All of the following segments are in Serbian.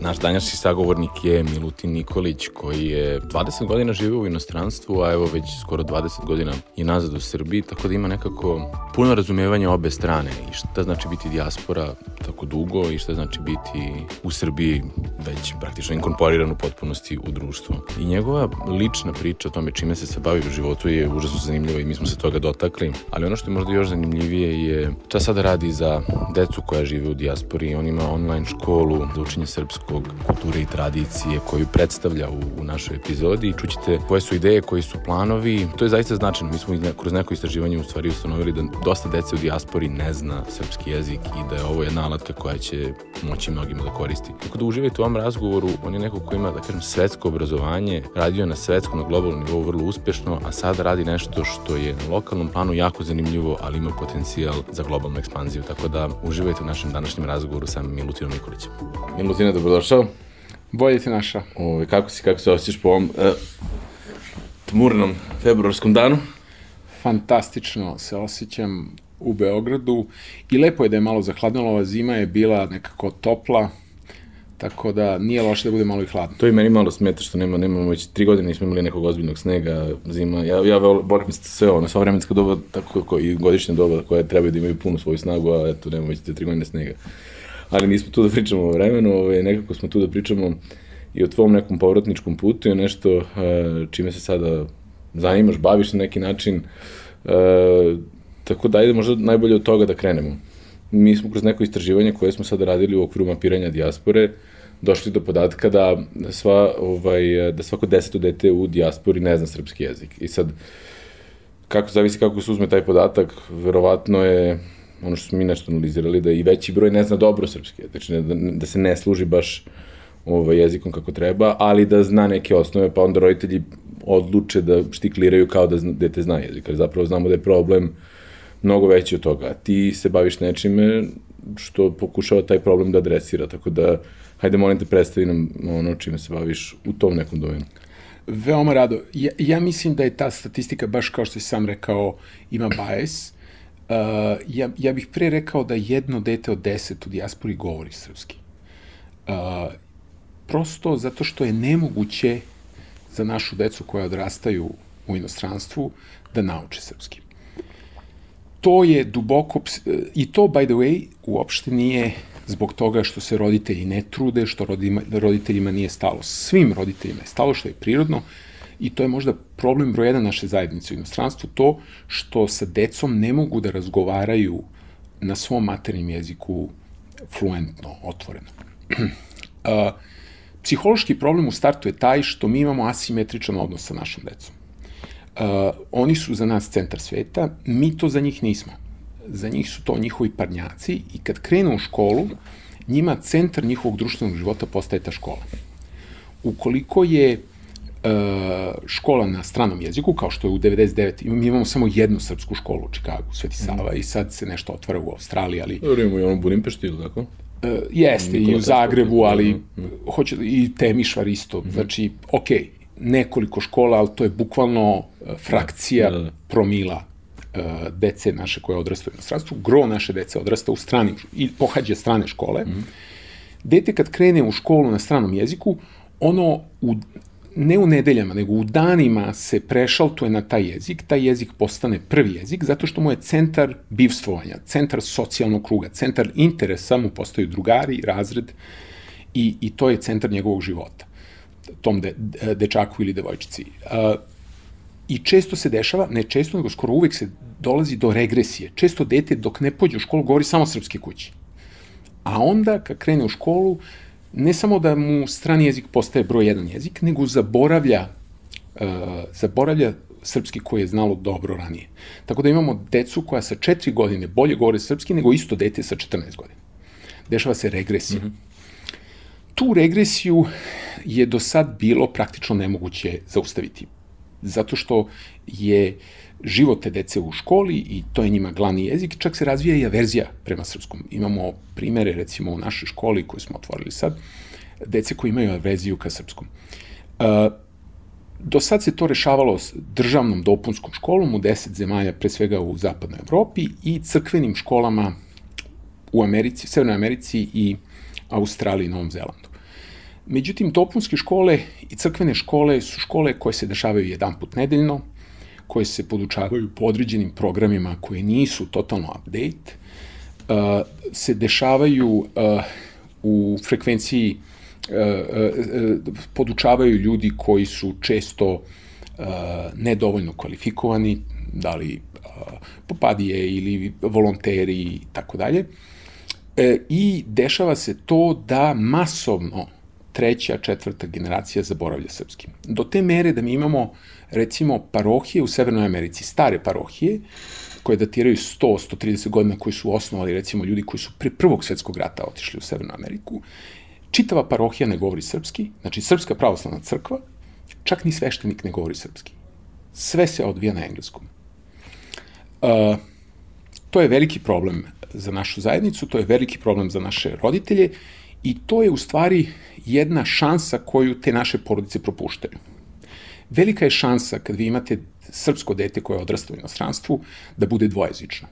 Naš danjašnji sagovornik je Milutin Nikolić koji je 20 godina živeo u inostranstvu, a evo već skoro 20 godina i nazad u Srbiji, tako da ima nekako puno razumevanja obe strane i šta znači biti dijaspora tako dugo i šta znači biti u Srbiji već praktično inkorporiran u potpunosti u društvo. I njegova lična priča o tome čime se se bavi u životu je užasno zanimljiva i mi smo se toga dotakli, ali ono što je možda još zanimljivije je šta sada radi za decu koja žive u dijaspori. On ima online školu za učenje srpskog kulture i tradicije koju predstavlja u, u našoj epizodi i čućete koje su ideje, koji su planovi. To je zaista značajno. Mi smo kroz neko istraživanje u stvari ustanovili da dosta dece u dijaspori ne zna srpski jezik i da je ovo jedna alatka koja će moći mnogima da koristi. Tako da uživajte u ovom razgovoru, on je neko ko ima, da kažem, svetsko obrazovanje, radio na svetskom, na globalnom nivou vrlo uspešno, a sada radi nešto što je na lokalnom planu jako zanimljivo, ali ima potencijal za globalnu ekspanziju. Tako da uživajte u našem današnjem razgovoru sa Milutinom Nikolićem. Milutina, dobrodošao. Bolje ti naša. Ove, kako si, kako se osjećaš po ovom uh, tmurnom februarskom danu? Fantastično se osjećam u Beogradu i lepo je da je malo zahladnilo, ova zima je bila nekako topla, tako da nije loše da bude malo i hladno. To i meni malo smeta što nema, nemamo već tri godine nismo imali nekog ozbiljnog snega, zima. Ja, ja volim sve ono, sva vremenska doba, tako kako i godišnja doba koje trebaju da imaju punu svoju snagu, a eto, nemamo već te tri godine snega. Ali nismo tu da pričamo o vremenu, ovaj, nekako smo tu da pričamo i o tvom nekom povratničkom putu i nešto uh, čime se sada zanimaš, baviš na neki način. Uh, Tako da ajde možda najbolje od toga da krenemo. Mi smo kroz neko istraživanje koje smo sada radili u okviru mapiranja dijaspore došli do podatka da sva ovaj da svako deseto dete u dijaspori ne zna srpski jezik. I sad kako zavisi kako se uzme taj podatak, verovatno je ono što smo mi nešto analizirali da i veći broj ne zna dobro srpski znači da, da se ne služi baš ovaj, jezikom kako treba, ali da zna neke osnove, pa onda roditelji odluče da štikliraju kao da zna, dete zna jezik, jer zapravo znamo da je problem mnogo veći od toga. Ti se baviš nečime što pokušava taj problem da adresira, tako da hajde molim te predstavi nam ono čime se baviš u tom nekom domenu. Veoma rado. Ja, ja mislim da je ta statistika, baš kao što si sam rekao, ima bias. Uh, ja, ja bih pre rekao da jedno dete od deset u dijaspori govori srpski. Uh, prosto zato što je nemoguće za našu decu koja odrastaju u inostranstvu da nauče srpski to je duboko, i to, by the way, uopšte nije zbog toga što se roditelji ne trude, što roditeljima nije stalo. Svim roditeljima je stalo, što je prirodno, i to je možda problem broj jedan naše zajednice u inostranstvu, to što sa decom ne mogu da razgovaraju na svom materijem jeziku fluentno, otvoreno. uh, psihološki problem u startu je taj što mi imamo asimetričan odnos sa našom decom. Uh, oni su za nas centar sveta, mi to za njih nismo. Za njih su to njihovi parnjaci i kad krenu u školu, njima centar njihovog društvenog života postaje ta škola. Ukoliko je škola na stranom jeziku, kao što je u 99, mi imamo samo jednu srpsku školu u Čikagu, Sveti Sava, mm. i sad se nešto otvara u Australiji, ali... Dobro, imamo i ono Budimpešti, ili tako? Uh, jeste, i u Zagrebu, ali mm. hoće, i Temišvar isto, mm. znači, okej, okay, nekoliko škola, ali to je bukvalno e, frakcija da, da. promila uh, dece naše koje odrastaju u inostranstvu. Gro naše dece odrasta u stranim i pohađa strane škole. Mm. Dete kad krene u školu na stranom jeziku, ono u, ne u nedeljama, nego u danima se prešaltuje na taj jezik, taj jezik postane prvi jezik, zato što mu je centar bivstvovanja, centar socijalnog kruga, centar interesa mu postaju drugari, razred i, i to je centar njegovog života tom de, dečaku ili devojčici. Uh, I često se dešava, ne često, nego skoro uvek se dolazi do regresije. Često dete dok ne pođe u školu govori samo srpske kući. A onda kad krene u školu, ne samo da mu strani jezik postaje broj jedan jezik, nego zaboravlja, uh, zaboravlja srpski koji je znalo dobro ranije. Tako da imamo decu koja sa četiri godine bolje govore srpski nego isto dete sa 14 godina. Dešava se regresija. Mm -hmm tu regresiju je do sad bilo praktično nemoguće zaustaviti. Zato što je život te dece u školi i to je njima glavni jezik, čak se razvija i averzija prema srpskom. Imamo primere, recimo, u našoj školi koju smo otvorili sad, dece koji imaju aveziju ka srpskom. Do sad se to rešavalo s državnom dopunskom školom u deset zemalja, pre svega u zapadnoj Evropi i crkvenim školama u Americi, Severnoj Americi i Australiji i Novom Zelandu. Međutim, dopunske škole i crkvene škole su škole koje se dešavaju jedan put nedeljno, koje se podučavaju po određenim programima koje nisu totalno update, uh, se dešavaju uh, u frekvenciji uh, uh, podučavaju ljudi koji su često uh, nedovoljno kvalifikovani, da li uh, popadije ili volonteri i tako dalje. E, I dešava se to da masovno treća, četvrta generacija zaboravlja srpski. Do te mere da mi imamo, recimo, parohije u Severnoj Americi, stare parohije, koje datiraju 100-130 godina, koji su osnovali, recimo, ljudi koji su pre prvog svetskog rata otišli u Severnu Ameriku. Čitava parohija ne govori srpski, znači Srpska pravoslavna crkva, čak ni sveštenik ne govori srpski. Sve se odvija na engleskom. Uh, to je veliki problem za našu zajednicu, to je veliki problem za naše roditelje i to je u stvari jedna šansa koju te naše porodice propuštaju. Velika je šansa kad vi imate srpsko dete koje odrasta u inostranstvu da bude dvojezično.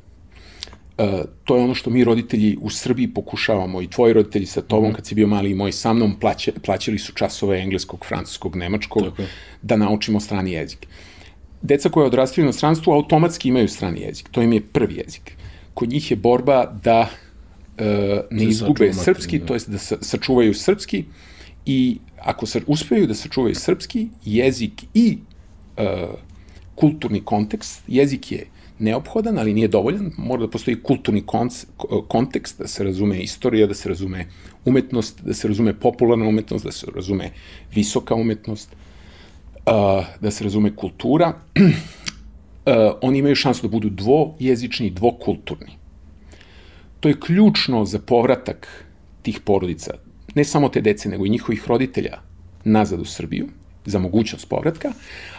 E, to je ono što mi roditelji u Srbiji pokušavamo i tvoji roditelji sa tobom mm. kad si bio mali i moj sa mnom plaća, plaćali su časove engleskog, francuskog, nemačkog Tako. da naučimo strani jezik. Deca koja odrastaju u inostranstvu automatski imaju strani jezik. To im je prvi jezik. Kod njih je borba da e, ne izgube srpski, da. to jest da sačuvaju srpski i ako se uspeju da sačuvaju srpski, jezik i e, kulturni kontekst, jezik je neophodan, ali nije dovoljan, mora da postoji kulturni kontekst, da se razume istorija, da se razume umetnost, da se razume popularna umetnost, da se razume visoka umetnost, uh, da se razume kultura. uh, oni imaju šansu da budu dvojezični dvokulturni. To je ključno za povratak tih porodica, ne samo te dece, nego i njihovih roditelja nazad u Srbiju, za mogućnost povratka,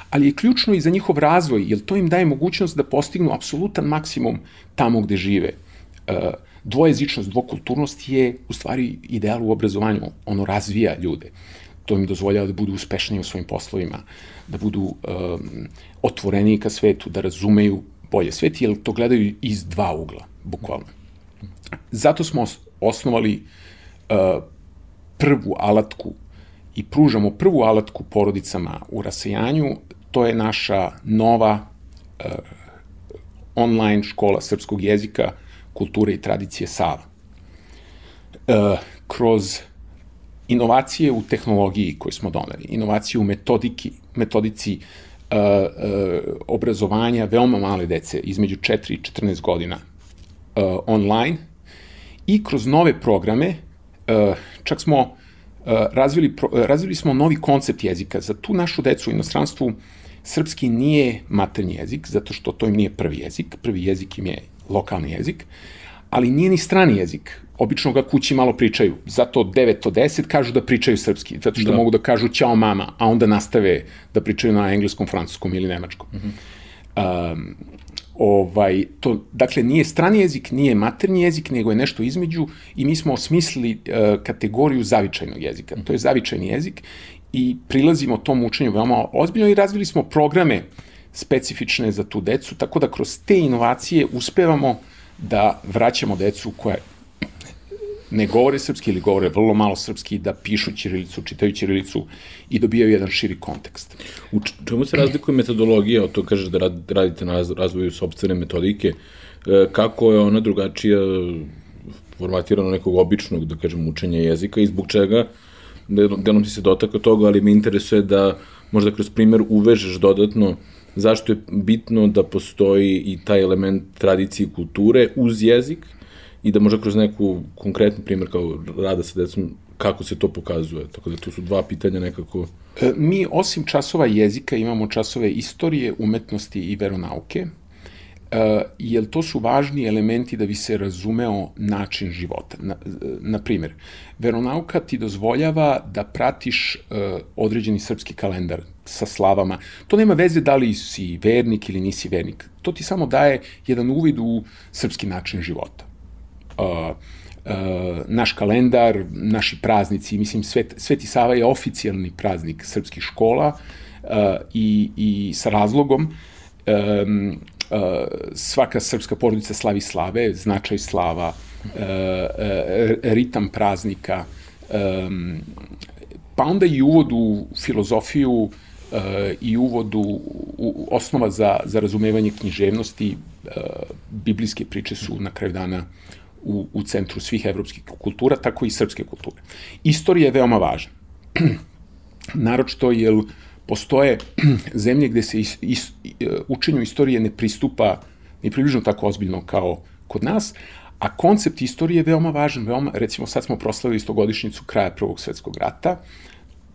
ali je ključno i za njihov razvoj, jer to im daje mogućnost da postignu apsolutan maksimum tamo gde žive. E, dvojezičnost, dvokulturnost je u stvari ideal u obrazovanju, ono razvija ljude. To im dozvoljava da budu uspešniji u svojim poslovima, da budu um, otvoreniji ka svetu, da razumeju bolje svet, jer to gledaju iz dva ugla, bukvalno. Zato smo osnovali uh, prvu alatku i pružamo prvu alatku porodicama u rasejanju, to je naša nova uh, online škola srpskog jezika, kulture i tradicije Sava. Uh, kroz inovacije u tehnologiji koje smo doneli, inovacije u metodiki, metodici uh, uh, obrazovanja veoma male dece između 4 i 14 godina uh, online i kroz nove programe, čak smo uh, razvili, razvili smo novi koncept jezika. Za tu našu decu u inostranstvu srpski nije maternji jezik, zato što to im nije prvi jezik, prvi jezik im je lokalni jezik, ali nije ni strani jezik. Obično ga kući malo pričaju. Zato 9 od 10 kažu da pričaju srpski, zato što da. mogu da kažu ćao mama, a onda nastave da pričaju na engleskom, francuskom ili nemačkom. Mm -hmm. um, Ovaj, to, dakle, nije strani jezik, nije maternji jezik, nego je nešto između i mi smo osmislili uh, kategoriju zavičajnog jezika. To je zavičajni jezik i prilazimo tom učenju veoma ozbiljno i razvili smo programe specifične za tu decu, tako da kroz te inovacije uspevamo da vraćamo decu koja ne govore srpski ili govore vrlo malo srpski, da pišu ćirilicu, čitaju ćirilicu i dobijaju jedan širi kontekst. U čemu se razlikuje metodologija, o to kažeš da radite na razvoju sobstvene metodike, e, kako je ona drugačija formatirano nekog običnog, da kažem, učenja jezika i zbog čega, delom ti se dotakao toga, ali me interesuje da možda kroz primer uvežeš dodatno zašto je bitno da postoji i taj element tradicije i kulture uz jezik, i da možda kroz neku konkretni primjer kao rada sa decom, kako se to pokazuje. Tako da to su dva pitanja nekako... E, mi osim časova jezika imamo časove istorije, umetnosti i veronauke, e, jer to su važni elementi da bi se razumeo način života. Na, na primjer, veronauka ti dozvoljava da pratiš e, određeni srpski kalendar sa slavama. To nema veze da li si vernik ili nisi vernik. To ti samo daje jedan uvid u srpski način života naš kalendar, naši praznici, mislim, Svet, Sveti Sava je oficijalni praznik srpskih škola uh, i, i sa razlogom uh, svaka srpska porodica slavi slave, značaj slava, ritam praznika, pa onda i uvod u filozofiju i uvod u, u osnova za, za razumevanje književnosti, biblijske priče su na kraju dana u, u centru svih evropskih kultura, tako i srpske kulture. Istorija je veoma važna. Naročito jer postoje zemlje gde se is, is, učenju istorije ne pristupa ni približno tako ozbiljno kao kod nas, a koncept istorije je veoma važan, veoma, recimo sad smo proslavili istogodišnjicu kraja Prvog svetskog rata,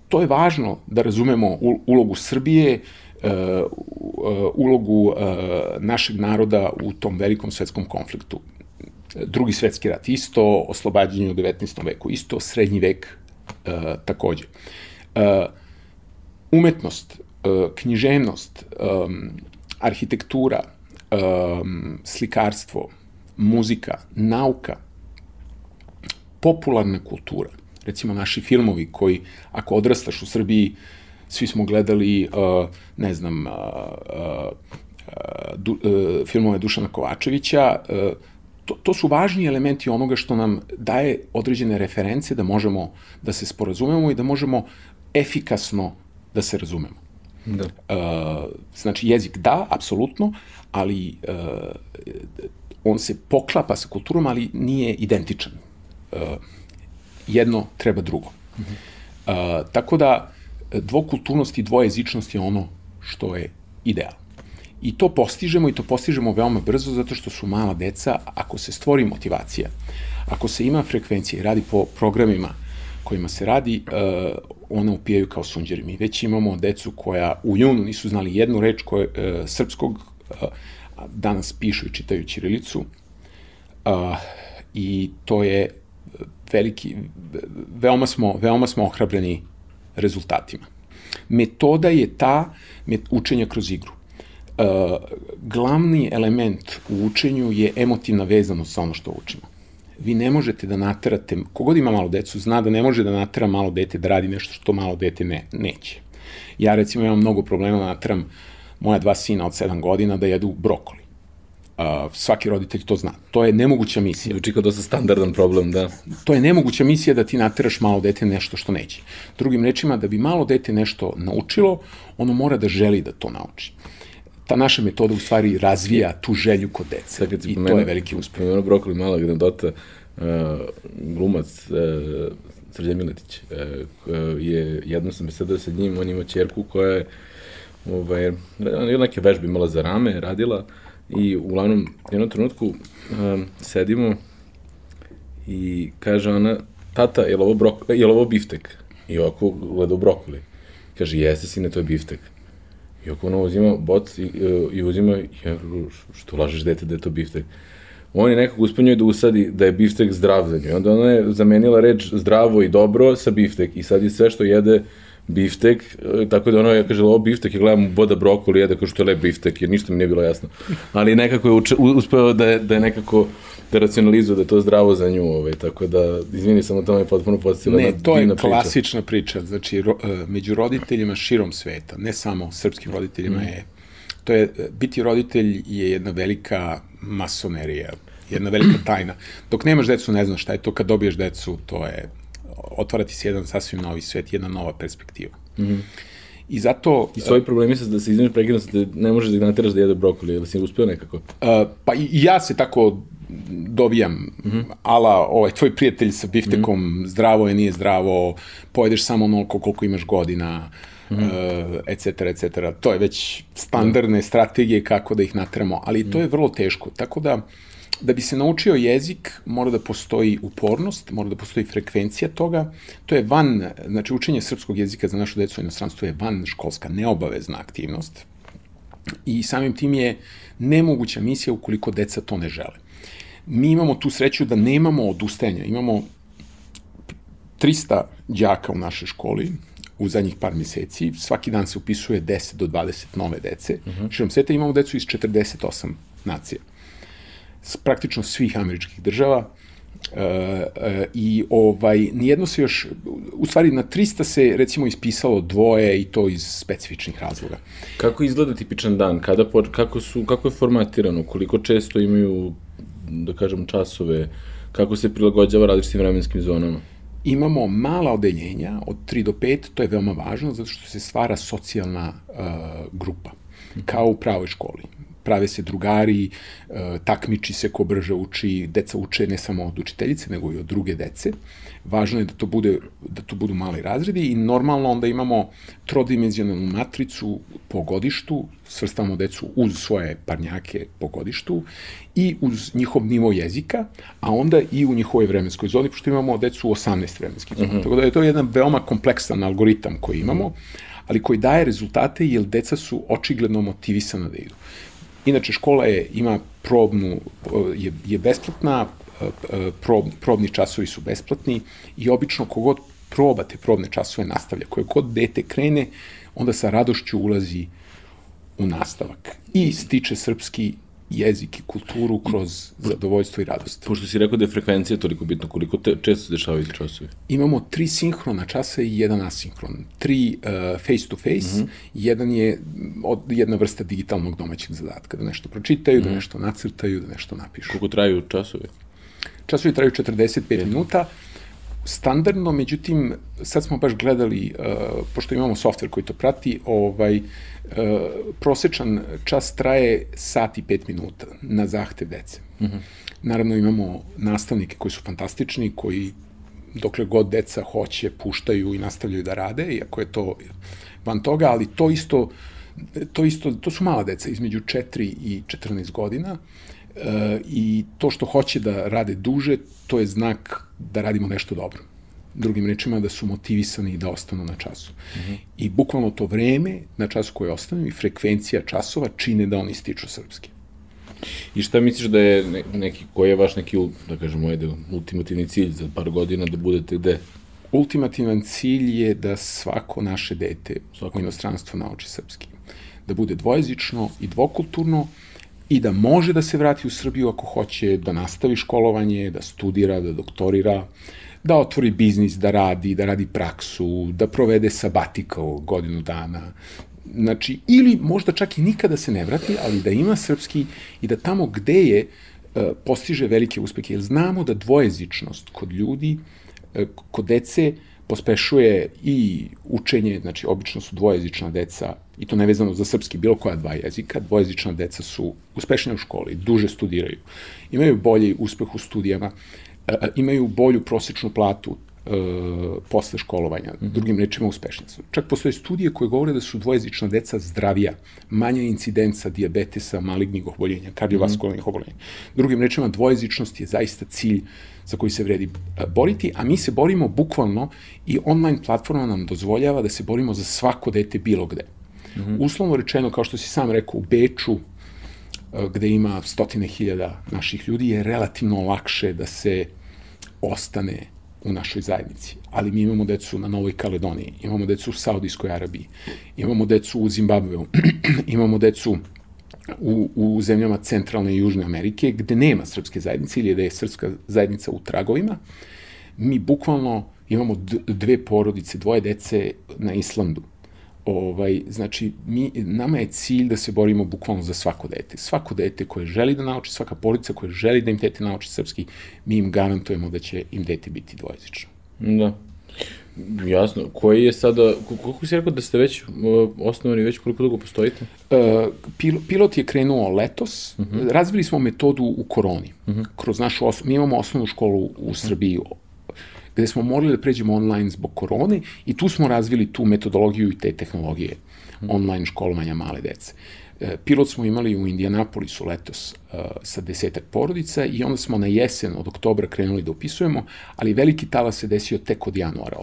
to je važno da razumemo ulogu Srbije, uh, ulogu uh, našeg naroda u tom velikom svetskom konfliktu. Drugi svetski rat isto, oslobađanje u 19. veku isto, srednji vek uh, takođe. Uh, umetnost, uh, književnost, um, arhitektura, um, slikarstvo, muzika, nauka, popularna kultura, recimo naši filmovi koji, ako odrastaš u Srbiji, svi smo gledali, uh, ne znam, uh, uh, du, uh, filmove Dušana Kovačevića, uh, to, to su važni elementi onoga što nam daje određene reference da možemo da se sporazumemo i da možemo efikasno da se razumemo. Da. Uh, znači, jezik da, apsolutno, ali uh, on se poklapa sa kulturom, ali nije identičan. Uh, jedno treba drugo. Uh -huh. uh, tako da, dvokulturnost i dvojezičnost je ono što je ideal. I to postižemo i to postižemo veoma brzo zato što su mala deca, ako se stvori motivacija, ako se ima frekvencija i radi po programima kojima se radi, uh, one upijaju kao sunđeri. Mi već imamo decu koja u junu nisu znali jednu reč koje, uh, srpskog, uh, danas pišu i čitaju Ćirilicu uh, i to je veliki, veoma smo, veoma smo ohrabreni rezultatima. Metoda je ta met, učenja kroz igru. Uh, glavni element u učenju je emotivna vezanost sa ono što učimo. Vi ne možete da naterate, kogod ima malo decu, zna da ne može da natera malo dete da radi nešto što malo dete ne, neće. Ja recimo imam mnogo problema da nateram moja dva sina od 7 godina da jedu brokoli. Uh, svaki roditelj to zna. To je nemoguća misija. Uči kao dosta standardan problem, da. To je nemoguća misija da ti nateraš malo dete nešto što neće. Drugim rečima, da bi malo dete nešto naučilo, ono mora da želi da to nauči. Ta naša metoda u stvari razvija tu želju kod dece. Sad, I to je veliki uspeh. Pomenu brokoli, mala anegdota, uh, glumac uh, Srđan Miletić uh, je, jedno sam sedao sa njim, on ima čerku koja je ovaj, neke vežbe imala za rame, radila, I uglavnom, u jednom trenutku um, sedimo i kaže ona, tata, je li ovo, brok, je li ovo biftek? I ovako gleda u brokoli. Kaže, jeste sine, to je biftek. I ako ono uzima boc i, i uzima, ja, što lažeš dete da je to biftek? On je uspunjio da usadi da je biftek zdrav za nju. Onda ona je zamenila reč zdravo i dobro sa biftek i sad je sve što jede biftek, e, tako da ono, ja kaže, ovo biftek, ja gledam boda brokoli, jede kao što je lep biftek, jer ništa mi nije bilo jasno. Ali nekako je uče, uspeo da je, da je nekako da racionalizuje da je to zdravo za nju, ovaj, tako da, izvini, samo to me potpuno podsjetila Ne, to je klasična priča, priča znači, ro, e, među roditeljima širom sveta, ne samo srpskim roditeljima mm. je, to je, biti roditelj je jedna velika masonerija, jedna velika tajna. Dok nemaš decu, ne znaš šta je to, kad dobiješ decu, to je otvarati se jedan sasvim novi svet, jedna nova perspektiva. Mm -hmm. I zato... I svoji problemi sa da se izmeš prekidno, da ne možeš da ga nateraš da jede brokoli, ili si uspeo nekako? Uh, pa i ja se tako dobijam, mm -hmm. ala ovaj, tvoj prijatelj sa biftekom, mm -hmm. zdravo je, nije zdravo, pojedeš samo onoliko koliko imaš godina, mm -hmm. uh, et cetera, et cetera. To je već standardne mm -hmm. strategije kako da ih nateramo, ali to je vrlo teško. Tako da, da bi se naučio jezik, mora da postoji upornost, mora da postoji frekvencija toga. To je van, znači učenje srpskog jezika za našu decu u inostranstvu je van školska, neobavezna aktivnost. I samim tim je nemoguća misija ukoliko deca to ne žele. Mi imamo tu sreću da nemamo odustajanja. Imamo 300 đaka u našoj školi, u zadnjih par meseci. Svaki dan se upisuje 10 do 20 nove dece. Uh -huh. Širom sveta imamo decu iz 48 nacija s praktično svih američkih država E, e, I ovaj, nijedno se još, u stvari na 300 se recimo ispisalo dvoje i to iz specifičnih razloga. Kako izgleda tipičan dan? Kada, kako, su, kako je formatirano? Koliko često imaju, da kažem, časove? Kako se prilagođava različitim vremenskim zonama? Imamo mala odeljenja od 3 do 5, to je veoma važno zato što se stvara socijalna uh, grupa, kao u pravoj školi prave se drugari, e, takmiči se ko brže uči, deca uče ne samo od učiteljice, nego i od druge dece. Važno je da to, bude, da to budu mali razredi i normalno onda imamo trodimenzionalnu matricu po godištu, svrstavamo decu uz svoje parnjake po godištu i uz njihov nivo jezika, a onda i u njihovoj vremenskoj zoni, pošto imamo decu u 18 vremenskih zona. Mm -hmm. Tako da je to jedan veoma kompleksan algoritam koji imamo, -hmm ali koji daje rezultate jer deca su očigledno motivisana da idu. Inače, škola je, ima probnu, je, je besplatna, prob, probni časovi su besplatni i obično kogod proba te probne časove nastavlja. Koje god dete krene, onda sa radošću ulazi u nastavak i stiče srpski jezik i kulturu kroz zadovoljstvo i radost. Pošto si rekao da je frekvencija toliko bitna, koliko te, često se dešavaju ti časovi? Imamo tri sinhrona časa i jedan asinkron. Tri uh, face to face, mm -hmm. jedan je od, jedna vrsta digitalnog domaćeg zadatka, da nešto pročitaju, mm -hmm. da mhm. nešto nacrtaju, da nešto napišu. Koliko traju časovi? Časovi traju 45 mm. minuta, standardno, međutim, sad smo baš gledali, uh, pošto imamo softver koji to prati, ovaj, uh, prosečan čas traje sat i pet minuta na zahtev dece. Mm -hmm. Naravno imamo nastavnike koji su fantastični, koji dokle god deca hoće, puštaju i nastavljaju da rade, iako je to van toga, ali to isto, to isto, to su mala deca, između 4 i 14 godina, e, i to što hoće da rade duže, to je znak da radimo nešto dobro drugim rečima da su motivisani da ostanu na času. Mm -hmm. I bukvalno to vreme na času koje ostanu i frekvencija časova čine da oni stiču srpski. I šta misliš da je neki, koji je vaš neki, da kažemo, ajde, ultimativni cilj za par godina da budete gde? Ultimativan cilj je da svako naše dete svako. u inostranstvu nauči srpski. Da bude dvojezično i dvokulturno i da može da se vrati u Srbiju ako hoće da nastavi školovanje, da studira, da doktorira, da otvori biznis, da radi, da radi praksu, da provede sabatikal godinu dana, znači, ili možda čak i nikada se ne vrati, ali da ima srpski i da tamo gde je e, postiže velike uspehe. Jer znamo da dvojezičnost kod ljudi, e, kod dece, pospešuje i učenje, znači obično su dvojezična deca, i to nevezano za srpski, bilo koja dva jezika, dvojezična deca su uspešnije u školi, duže studiraju, imaju bolji uspeh u studijama, imaju bolju prosečnu platu e, posle školovanja, -hmm. drugim rečima uspešni su. Čak postoje studije koje govore da su dvojezična deca zdravija, manja incidenca diabetesa, malignih oboljenja, kardiovaskularnih -hmm. oboljenja. Drugim rečima, dvojezičnost je zaista cilj za koji se vredi e, boriti, a mi se borimo bukvalno i online platforma nam dozvoljava da se borimo za svako dete bilo gde. Mm -hmm. Uslovno rečeno, kao što si sam rekao, u Beču, e, gde ima stotine hiljada naših ljudi, je relativno lakše da se ostane u našoj zajednici. Ali mi imamo decu na Novoj Kaledoniji, imamo decu u Saudijskoj Arabiji, imamo decu u Zimbabveu, imamo decu u, u zemljama centralne i južne Amerike, gde nema srpske zajednice ili da je srpska zajednica u tragovima. Mi bukvalno imamo dve porodice, dvoje dece na Islandu Ovaj, znači, mi, nama je cilj da se borimo bukvalno za svako dete. Svako dete koje želi da nauči, svaka porodica koja želi da im dete nauči srpski, mi im garantujemo da će im dete biti dvojezično. Da. Jasno. Koji je sada, koliko si rekao da ste već osnovani, već koliko dugo postojite? Uh, pil, pilot je krenuo letos. Uh mhm. -huh. Razvili smo metodu u koroni. Uh mhm. -huh. Kroz našu, os, mi imamo osnovnu školu u uh -huh. Srbiji gde smo morali da pređemo online zbog korone i tu smo razvili tu metodologiju i te tehnologije online školovanja male dece. E, pilot smo imali u Indianapolisu letos uh, sa desetak porodica i onda smo na jesen od oktobra krenuli da upisujemo, ali veliki talas se desio tek od januara.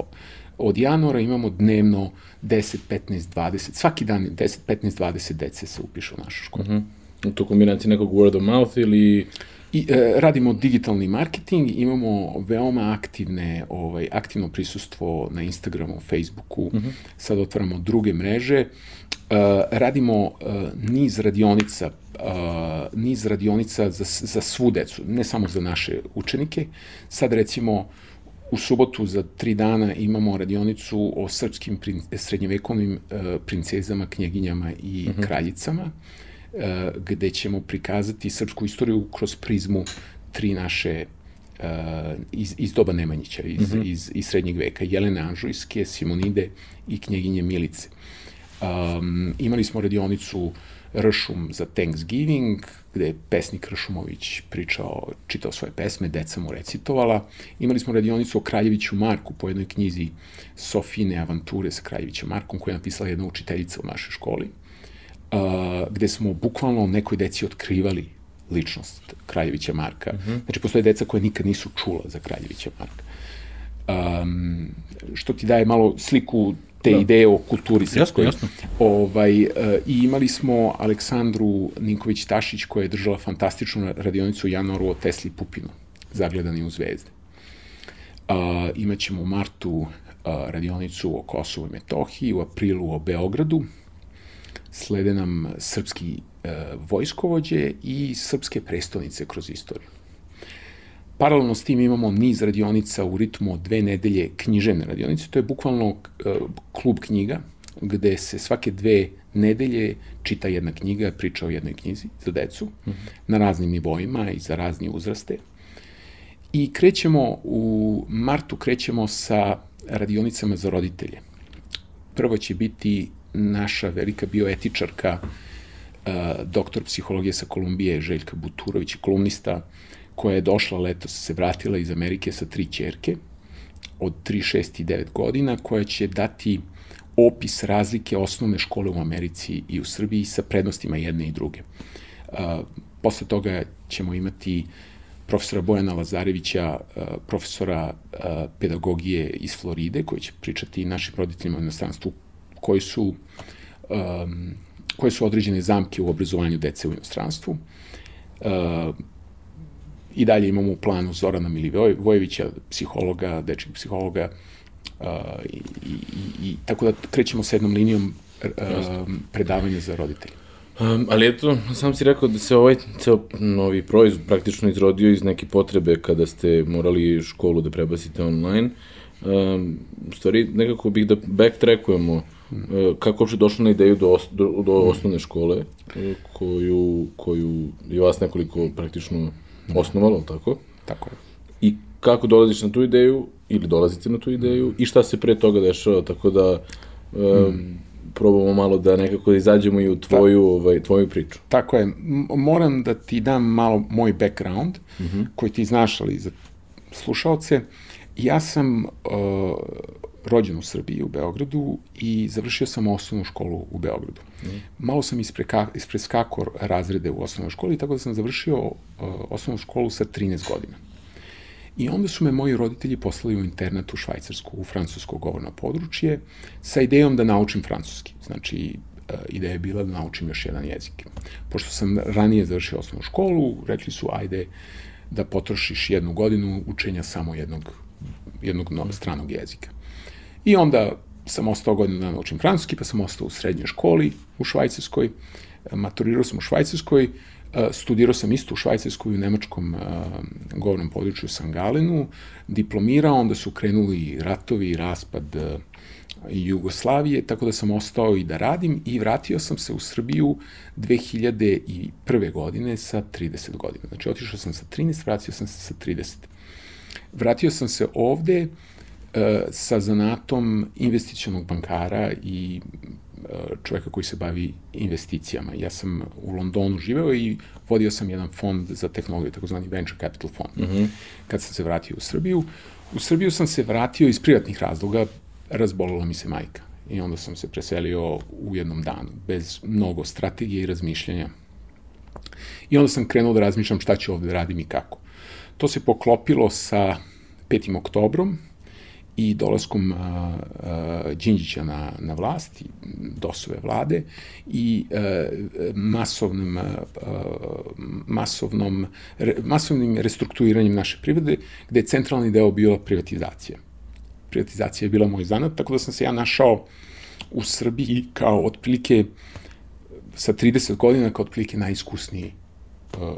Od januara imamo dnevno 10, 15, 20, svaki dan 10, 15, 20 dece se upišu u našu školu. Uh -huh. To kombinacija nekog word of mouth ili I, e, radimo digitalni marketing, imamo veoma aktivne, ovaj, aktivno prisustvo na Instagramu, Facebooku, uh mhm. -huh. sad otvaramo druge mreže radimo niz radionica, niz radionica za, za svu decu, ne samo za naše učenike. Sad recimo u subotu za tri dana imamo radionicu o srpskim prin, srednjevekovnim princezama, knjeginjama i uh mhm. -huh. kraljicama, gde ćemo prikazati srpsku istoriju kroz prizmu tri naše uh, iz, iz doba Nemanjića, iz, mm -hmm. iz, iz srednjeg veka, Jelene Anžujske, Simonide i knjeginje Milice. Um, imali smo radionicu Ršum za Thanksgiving, gde je pesnik Ršumović pričao, čitao svoje pesme, deca mu recitovala. Imali smo radionicu o Kraljeviću Marku po jednoj knjizi Sofine avanture sa Kraljevićem Markom, koju je napisala jedna učiteljica u našoj školi, uh, gde smo bukvalno nekoj deci otkrivali ličnost Kraljevića Marka. Mhm. -huh. Znači, postoje deca koje nikad nisu čula za Kraljevića Marka. Um, što ti daje malo sliku te da. ideje o kulturi srpskoj. Jasno, jasno. Ovaj, uh, I imali smo Aleksandru Ninković-Tašić koja je držala fantastičnu radionicu u januaru o Tesli Pupinu, zagledani u zvezde. Uh, imaćemo u martu uh, radionicu o Kosovo i Metohiji, u aprilu o Beogradu, slede nam srpski e, vojskovođe i srpske prestonice kroz istoriju. Paralelno s tim imamo niz radionica u ritmu od dve nedelje književne radionice. To je bukvalno e, klub knjiga gde se svake dve nedelje čita jedna knjiga, priča o jednoj knjizi za decu mm -hmm. na raznim nivoima i za razni uzraste. I krećemo u martu krećemo sa radionicama za roditelje. Prvo će biti naša velika bioetičarka, doktor psihologije sa Kolumbije, Željka Buturović, kolumnista, koja je došla letos, se vratila iz Amerike sa tri čerke, od 3, 6 i 9 godina, koja će dati opis razlike osnovne škole u Americi i u Srbiji sa prednostima jedne i druge. posle toga ćemo imati profesora Bojana Lazarevića, profesora pedagogije iz Floride, koji će pričati našim roditeljima u inostranstvu koji su, um, koje su određene zamke u obrazovanju dece u inostranstvu. Uh, I dalje imamo u planu Zorana Milivojevića, psihologa, dečeg psihologa, uh, i, i, i tako da krećemo s jednom linijom uh, predavanja za roditelje. Um, ali eto, sam si rekao da se ovaj ceo novi proizvod praktično izrodio iz neke potrebe kada ste morali školu da prebacite online. Um, u stvari, nekako bih da backtrackujemo E, kako uopšte došlo na ideju do, do, do osnovne škole, e, koju, koju je vas nekoliko praktično osnovalo, tako? Tako je. I kako dolaziš na tu ideju, ili dolazite na tu ideju, i šta se pre toga dešava, tako da um, probamo malo da nekako izađemo i u tvoju, da. ovaj, tvoju priču. Tako je. Moram da ti dam malo moj background, uh mhm. -huh. koji ti znaš, ali za slušalce. Ja sam uh, rođen u Srbiji, u Beogradu i završio sam osnovnu školu u Beogradu. Mm. Malo sam ispreka, ispreskako razrede u osnovnoj školi, tako da sam završio uh, osnovnu školu sa 13 godina. I onda su me moji roditelji poslali u internet u Švajcarsku, u francusko govorno područje, sa idejom da naučim francuski. Znači, uh, ideja je bila da naučim još jedan jezik. Pošto sam ranije završio osnovnu školu, rekli su, ajde da potrošiš jednu godinu učenja samo jednog jednog stranog jezika. I onda sam ostao godinu dana da učim francuski, pa sam ostao u srednjoj školi u Švajcarskoj, maturirao sam u Švajcarskoj, e, studirao sam isto u Švajcarskoj u nemačkom e, govornom području Sangalenu, diplomirao, onda su krenuli ratovi, raspad e, Jugoslavije, tako da sam ostao i da radim i vratio sam se u Srbiju 2001. godine sa 30 godina. Znači, otišao sam sa 13, vratio sam se sa 30. Vratio sam se ovde, E, sa zanatom investicionog bankara i e, čoveka koji se bavi investicijama. Ja sam u Londonu živeo i vodio sam jedan fond za tehnologiju, takozvani Venture Capital Fond. Mm -hmm. Kad sam se vratio u Srbiju, u Srbiju sam se vratio iz privatnih razloga, razbolila mi se majka. I onda sam se preselio u jednom danu, bez mnogo strategije i razmišljanja. I onda sam krenuo da razmišljam šta ću ovde radim i kako. To se poklopilo sa 5. oktobrom, i dolaskom Đinđića na, na vlast, DOS-ove vlade i masovnom, a, masovnom, re, masovnim restrukturiranjem naše privrede, gde je centralni deo bila privatizacija. Privatizacija je bila moj zanat, tako da sam se ja našao u Srbiji kao otprilike sa 30 godina kao otprilike najiskusniji uh,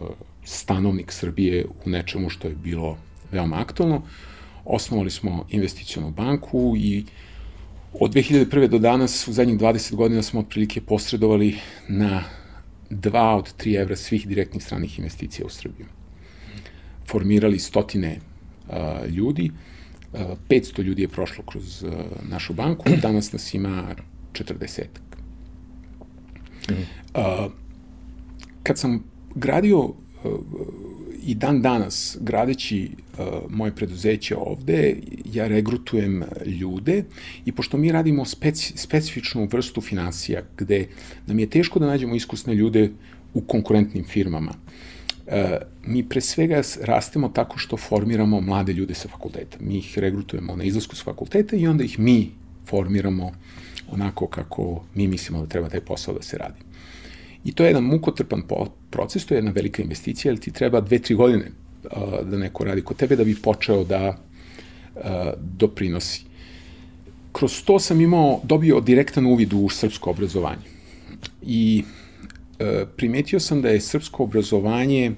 stanovnik Srbije u nečemu što je bilo veoma aktualno. Osnovali smo investicionu banku i od 2001. do danas u zadnjih 20 godina smo otprilike posredovali na 2 od 3 evra svih direktnih stranih investicija u Srbiji. Formirali stotine uh, ljudi, uh, 500 ljudi je prošlo kroz uh, našu banku, danas nas ima 40. Uh, kad sam gradio i dan danas, gradeći uh, moje preduzeće ovde, ja regrutujem ljude i pošto mi radimo speci, specifičnu vrstu financija, gde nam je teško da nađemo iskusne ljude u konkurentnim firmama, uh, mi pre svega rastemo tako što formiramo mlade ljude sa fakulteta. Mi ih regrutujemo na izlasku sa fakulteta i onda ih mi formiramo onako kako mi mislimo da treba taj posao da se radi. I to je jedan mukotrpan proces, to je jedna velika investicija, jer ti treba dve, tri godine uh, da neko radi kod tebe da bi počeo da uh, doprinosi. Kroz to sam imao, dobio direktan uvid u srpsko obrazovanje. I uh, primetio sam da je srpsko obrazovanje,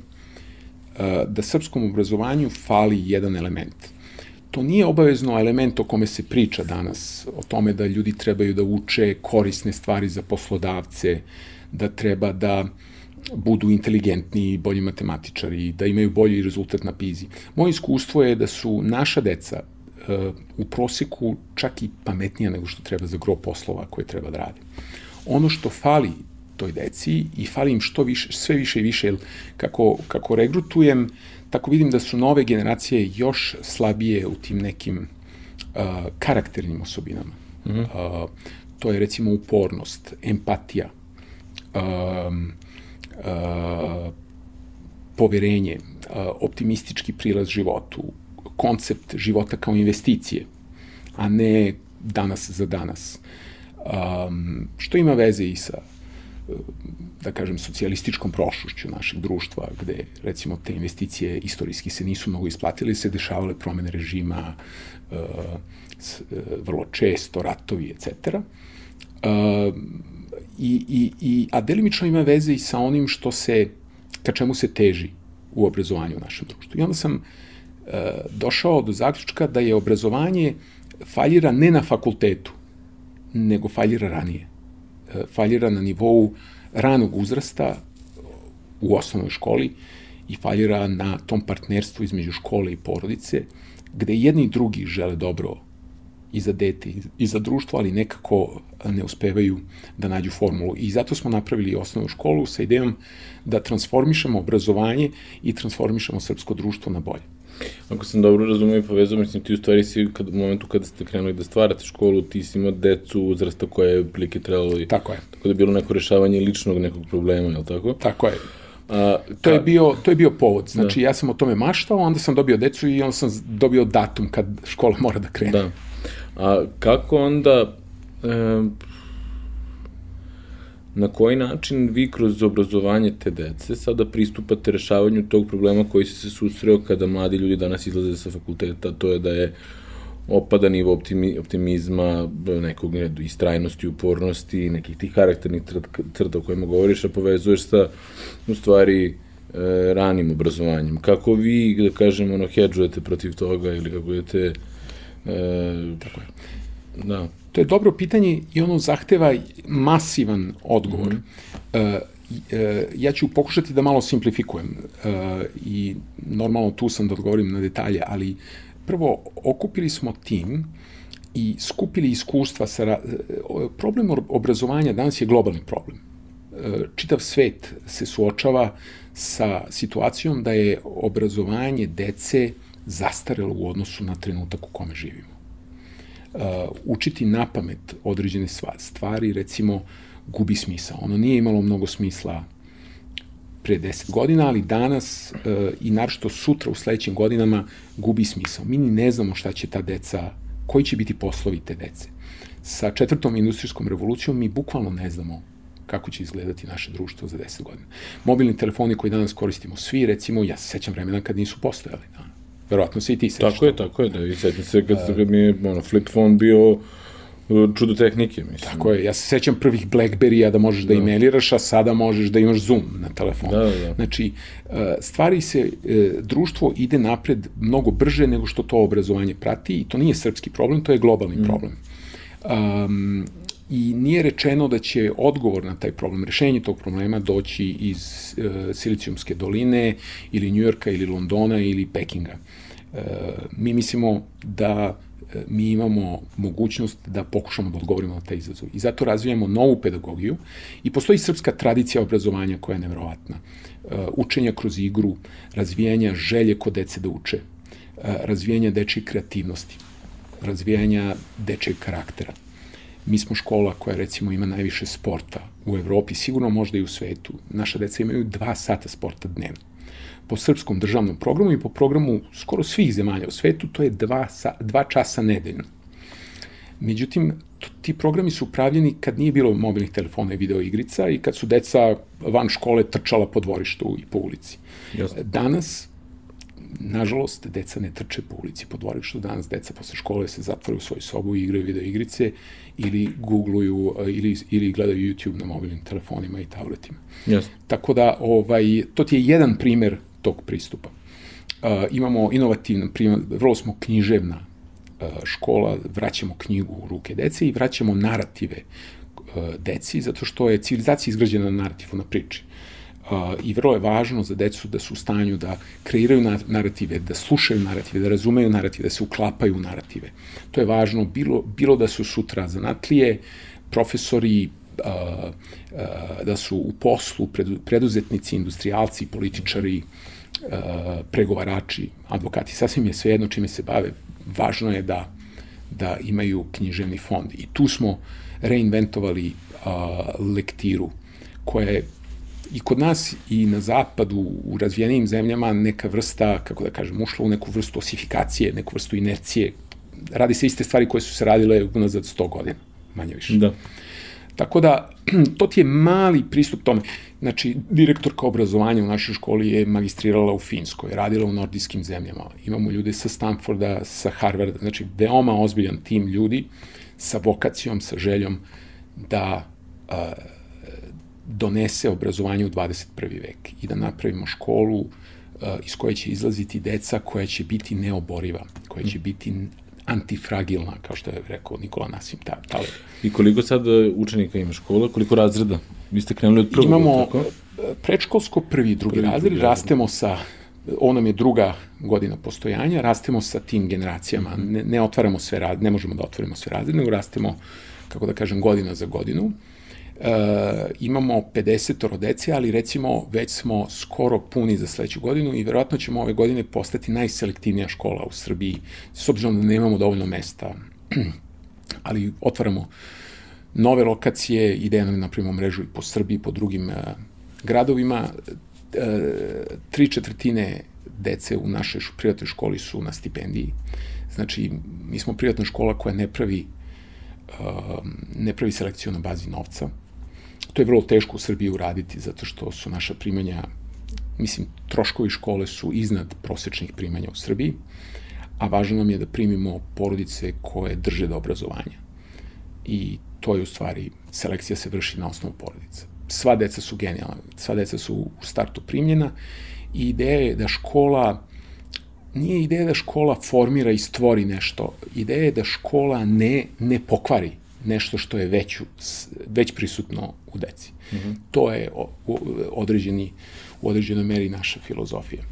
da srpskom obrazovanju fali jedan element. To nije obavezno element o kome se priča danas, o tome da ljudi trebaju da uče korisne stvari za poslodavce, uh, da treba da budu inteligentni, bolji matematičari, da imaju bolji rezultat na PIZI. Moje iskustvo je da su naša deca uh, u proseku čak i pametnija nego što treba za gro poslova koje treba da rade. Ono što fali toj deci i fali im što više, sve više i više, jer kako, kako regrutujem, tako vidim da su nove generacije još slabije u tim nekim uh, karakternim osobinama. Mm -hmm. uh, to je recimo upornost, empatija, um, poverenje, optimistički prilaz životu, koncept života kao investicije, a ne danas za danas. Um, što ima veze i sa da kažem, socijalističkom prošlošću našeg društva, gde, recimo, te investicije istorijski se nisu mnogo isplatile, se dešavale promene režima, uh, s, uh, vrlo često, ratovi, etc. Uh, i, i, i, a delimično ima veze i sa onim što se, ka čemu se teži u obrazovanju u našem društvu. I onda sam e, došao do zaključka da je obrazovanje faljira ne na fakultetu, nego faljira ranije. E, faljira na nivou ranog uzrasta u osnovnoj školi i faljira na tom partnerstvu između škole i porodice, gde jedni i drugi žele dobro i za dete i za društvo, ali nekako ne uspevaju da nađu formulu. I zato smo napravili osnovnu školu sa idejom da transformišemo obrazovanje i transformišemo srpsko društvo na bolje. Ako sam dobro razumio i povezao, mislim, ti u stvari si kad, u momentu kada ste krenuli da stvarate školu, ti si imao decu uzrasta koje je prilike trebalo i... Tako je. Tako da je bilo neko rešavanje ličnog nekog problema, je li tako? Tako je. A, ka... to, je bio, to je bio povod. Znači, da. ja sam o tome maštao, onda sam dobio decu i onda sam dobio datum kad škola mora da krene. Da. A kako onda, e, na koji način vi kroz obrazovanje te dece sada pristupate rešavanju tog problema koji se susreo kada mladi ljudi danas izlaze sa fakulteta, to je da je opada nivo optimi, optimizma, nekog redu, istrajnosti, upornosti, nekih tih karakternih crta o kojima govoriš, a povezuješ sa, u stvari, e, ranim obrazovanjem. Kako vi, da kažem, ono, hedžujete protiv toga ili kako idete E, tako je. Da. To je dobro pitanje i ono zahteva masivan odgovor. Mm -hmm. e, ja ću pokušati da malo simplifikujem e, i normalno tu sam da odgovorim na detalje, ali prvo okupili smo tim i skupili iskustva sa... E, problem obrazovanja danas je globalni problem. Čitav svet se suočava sa situacijom da je obrazovanje dece zastarelo u odnosu na trenutak u kome živimo. Uh, učiti na pamet određene stvari, recimo, gubi smisla. Ono nije imalo mnogo smisla pre 10 godina, ali danas uh, i naravno sutra u sledećim godinama gubi smisao. Mi ni ne znamo šta će ta deca, koji će biti poslovi te dece. Sa četvrtom industrijskom revolucijom mi bukvalno ne znamo kako će izgledati naše društvo za 10 godina. Mobilni telefoni koji danas koristimo svi, recimo, ja se sećam vremena kad nisu postojali. Verovatno se i ti sećaš. Tako je, tako je, da, i sećam se kad, kad mi je ono, flip phone bio čudo tehnike, mislim. Tako je, ja se sećam prvih Blackberry-a da možeš da, da emailiraš, a sada možeš da imaš Zoom na telefonu. Da, da. Znači, e, stvari se, e, društvo ide napred mnogo brže nego što to obrazovanje prati i to nije srpski problem, to je globalni mm. problem. Um, i nije rečeno da će odgovor na taj problem, rešenje tog problema doći iz uh, Silicijumske doline ili Njujorka ili Londona ili Pekinga. Uh, mi mislimo da uh, mi imamo mogućnost da pokušamo da odgovorimo na taj izazov. I zato razvijamo novu pedagogiju i postoji srpska tradicija obrazovanja koja je nevrovatna. Uh, učenja kroz igru, razvijanja želje kod dece da uče, uh, razvijanja dečje kreativnosti, razvijanja dečjeg karaktera Mi smo škola koja recimo ima najviše sporta u Evropi, sigurno možda i u svetu. Naša deca imaju dva sata sporta dnevno. Po srpskom državnom programu i po programu skoro svih zemalja u svetu to je dva, sa, dva časa nedeljno. Međutim, ti programi su upravljeni kad nije bilo mobilnih telefona i video igrica i kad su deca van škole trčala po dvorištu i po ulici. Jasne. Danas nažalost, deca ne trče po ulici, po dvorištu. Danas deca posle škole se zatvore u svoju sobu i igraju video igrice ili googluju ili, ili gledaju YouTube na mobilnim telefonima i tabletima. Yes. Tako da, ovaj, to ti je jedan primer tog pristupa. Uh, imamo inovativan primer, vrlo smo književna uh, škola, vraćamo knjigu u ruke dece i vraćamo narative uh, deci, zato što je civilizacija izgrađena na narativu, na priči i vrlo je važno za decu da su u stanju da kreiraju narative, da slušaju narative, da razumeju narative, da se uklapaju u narative. To je važno bilo, bilo da su sutra zanatlije, profesori, da su u poslu preduzetnici, industrijalci, političari, pregovarači, advokati, sasvim je svejedno čime se bave. Važno je da, da imaju književni fond. I tu smo reinventovali a, lektiru koja je i kod nas i na zapadu, u razvijenim zemljama, neka vrsta, kako da kažem, ušla u neku vrstu osifikacije, neku vrstu inercije. Radi se iste stvari koje su se radile unazad 100 godina, manje više. Da. Tako da, to ti je mali pristup tome. Znači, direktorka obrazovanja u našoj školi je magistrirala u Finskoj, radila u nordijskim zemljama. Imamo ljude sa Stanforda, sa Harvarda, znači veoma ozbiljan tim ljudi sa vokacijom, sa željom da uh, donese obrazovanje u 21. vek i da napravimo školu uh, iz koje će izlaziti deca koja će biti neoboriva, koja će biti antifragilna, kao što je rekao Nikola Nasim Taleb. I koliko sad uh, učenika ima škola, koliko razreda? Vi ste krenuli od prvog, Imamo tako? Uh, predškolsko prvi i drugi prvi, razred, drugi rastemo sa ovo nam je druga godina postojanja, rastemo sa tim generacijama, ne, ne otvaramo sve razrede, ne možemo da otvorimo sve razrede, nego rastemo, kako da kažem, godina za godinu. E, imamo 50 dece, ali recimo već smo skoro puni za sledeću godinu i verovatno ćemo ove godine postati najselektivnija škola u Srbiji, s obzirom da nemamo dovoljno mesta. ali otvaramo nove lokacije, ideja nam napravimo mrežu i po Srbiji, po drugim uh, gradovima. Uh, tri četvrtine dece u našoj privatnoj školi su na stipendiji. Znači, mi smo privatna škola koja ne pravi ne pravi selekciju na bazi novca. To je vrlo teško u Srbiji uraditi, zato što su naša primanja, mislim, troškovi škole su iznad prosečnih primanja u Srbiji, a važno nam je da primimo porodice koje drže do obrazovanja. I to je u stvari, selekcija se vrši na osnovu porodice. Sva deca su genijalna, sva deca su u startu primljena i ideja je da škola nije ideja da škola formira i stvori nešto. Ideja je da škola ne, ne pokvari nešto što je već, već prisutno u deci. Mm -hmm. To je određeni, u određenoj meri naša filozofija.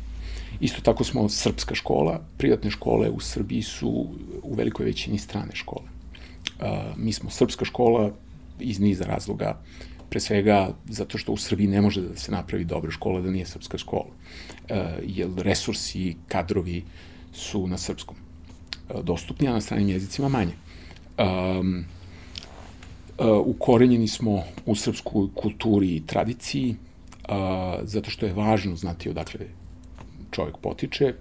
Isto tako smo srpska škola, privatne škole u Srbiji su u velikoj većini strane škole. Uh, mi smo srpska škola iz niza razloga, pre svega zato što u Srbiji ne može da se napravi dobra škola da nije srpska škola, uh, jer resursi, kadrovi su na srpskom uh, dostupni, a na stranim jezicima manje. Um, ukorenjeni smo u srpskoj kulturi i tradiciji, uh, zato što je važno znati odakle čovjek potiče.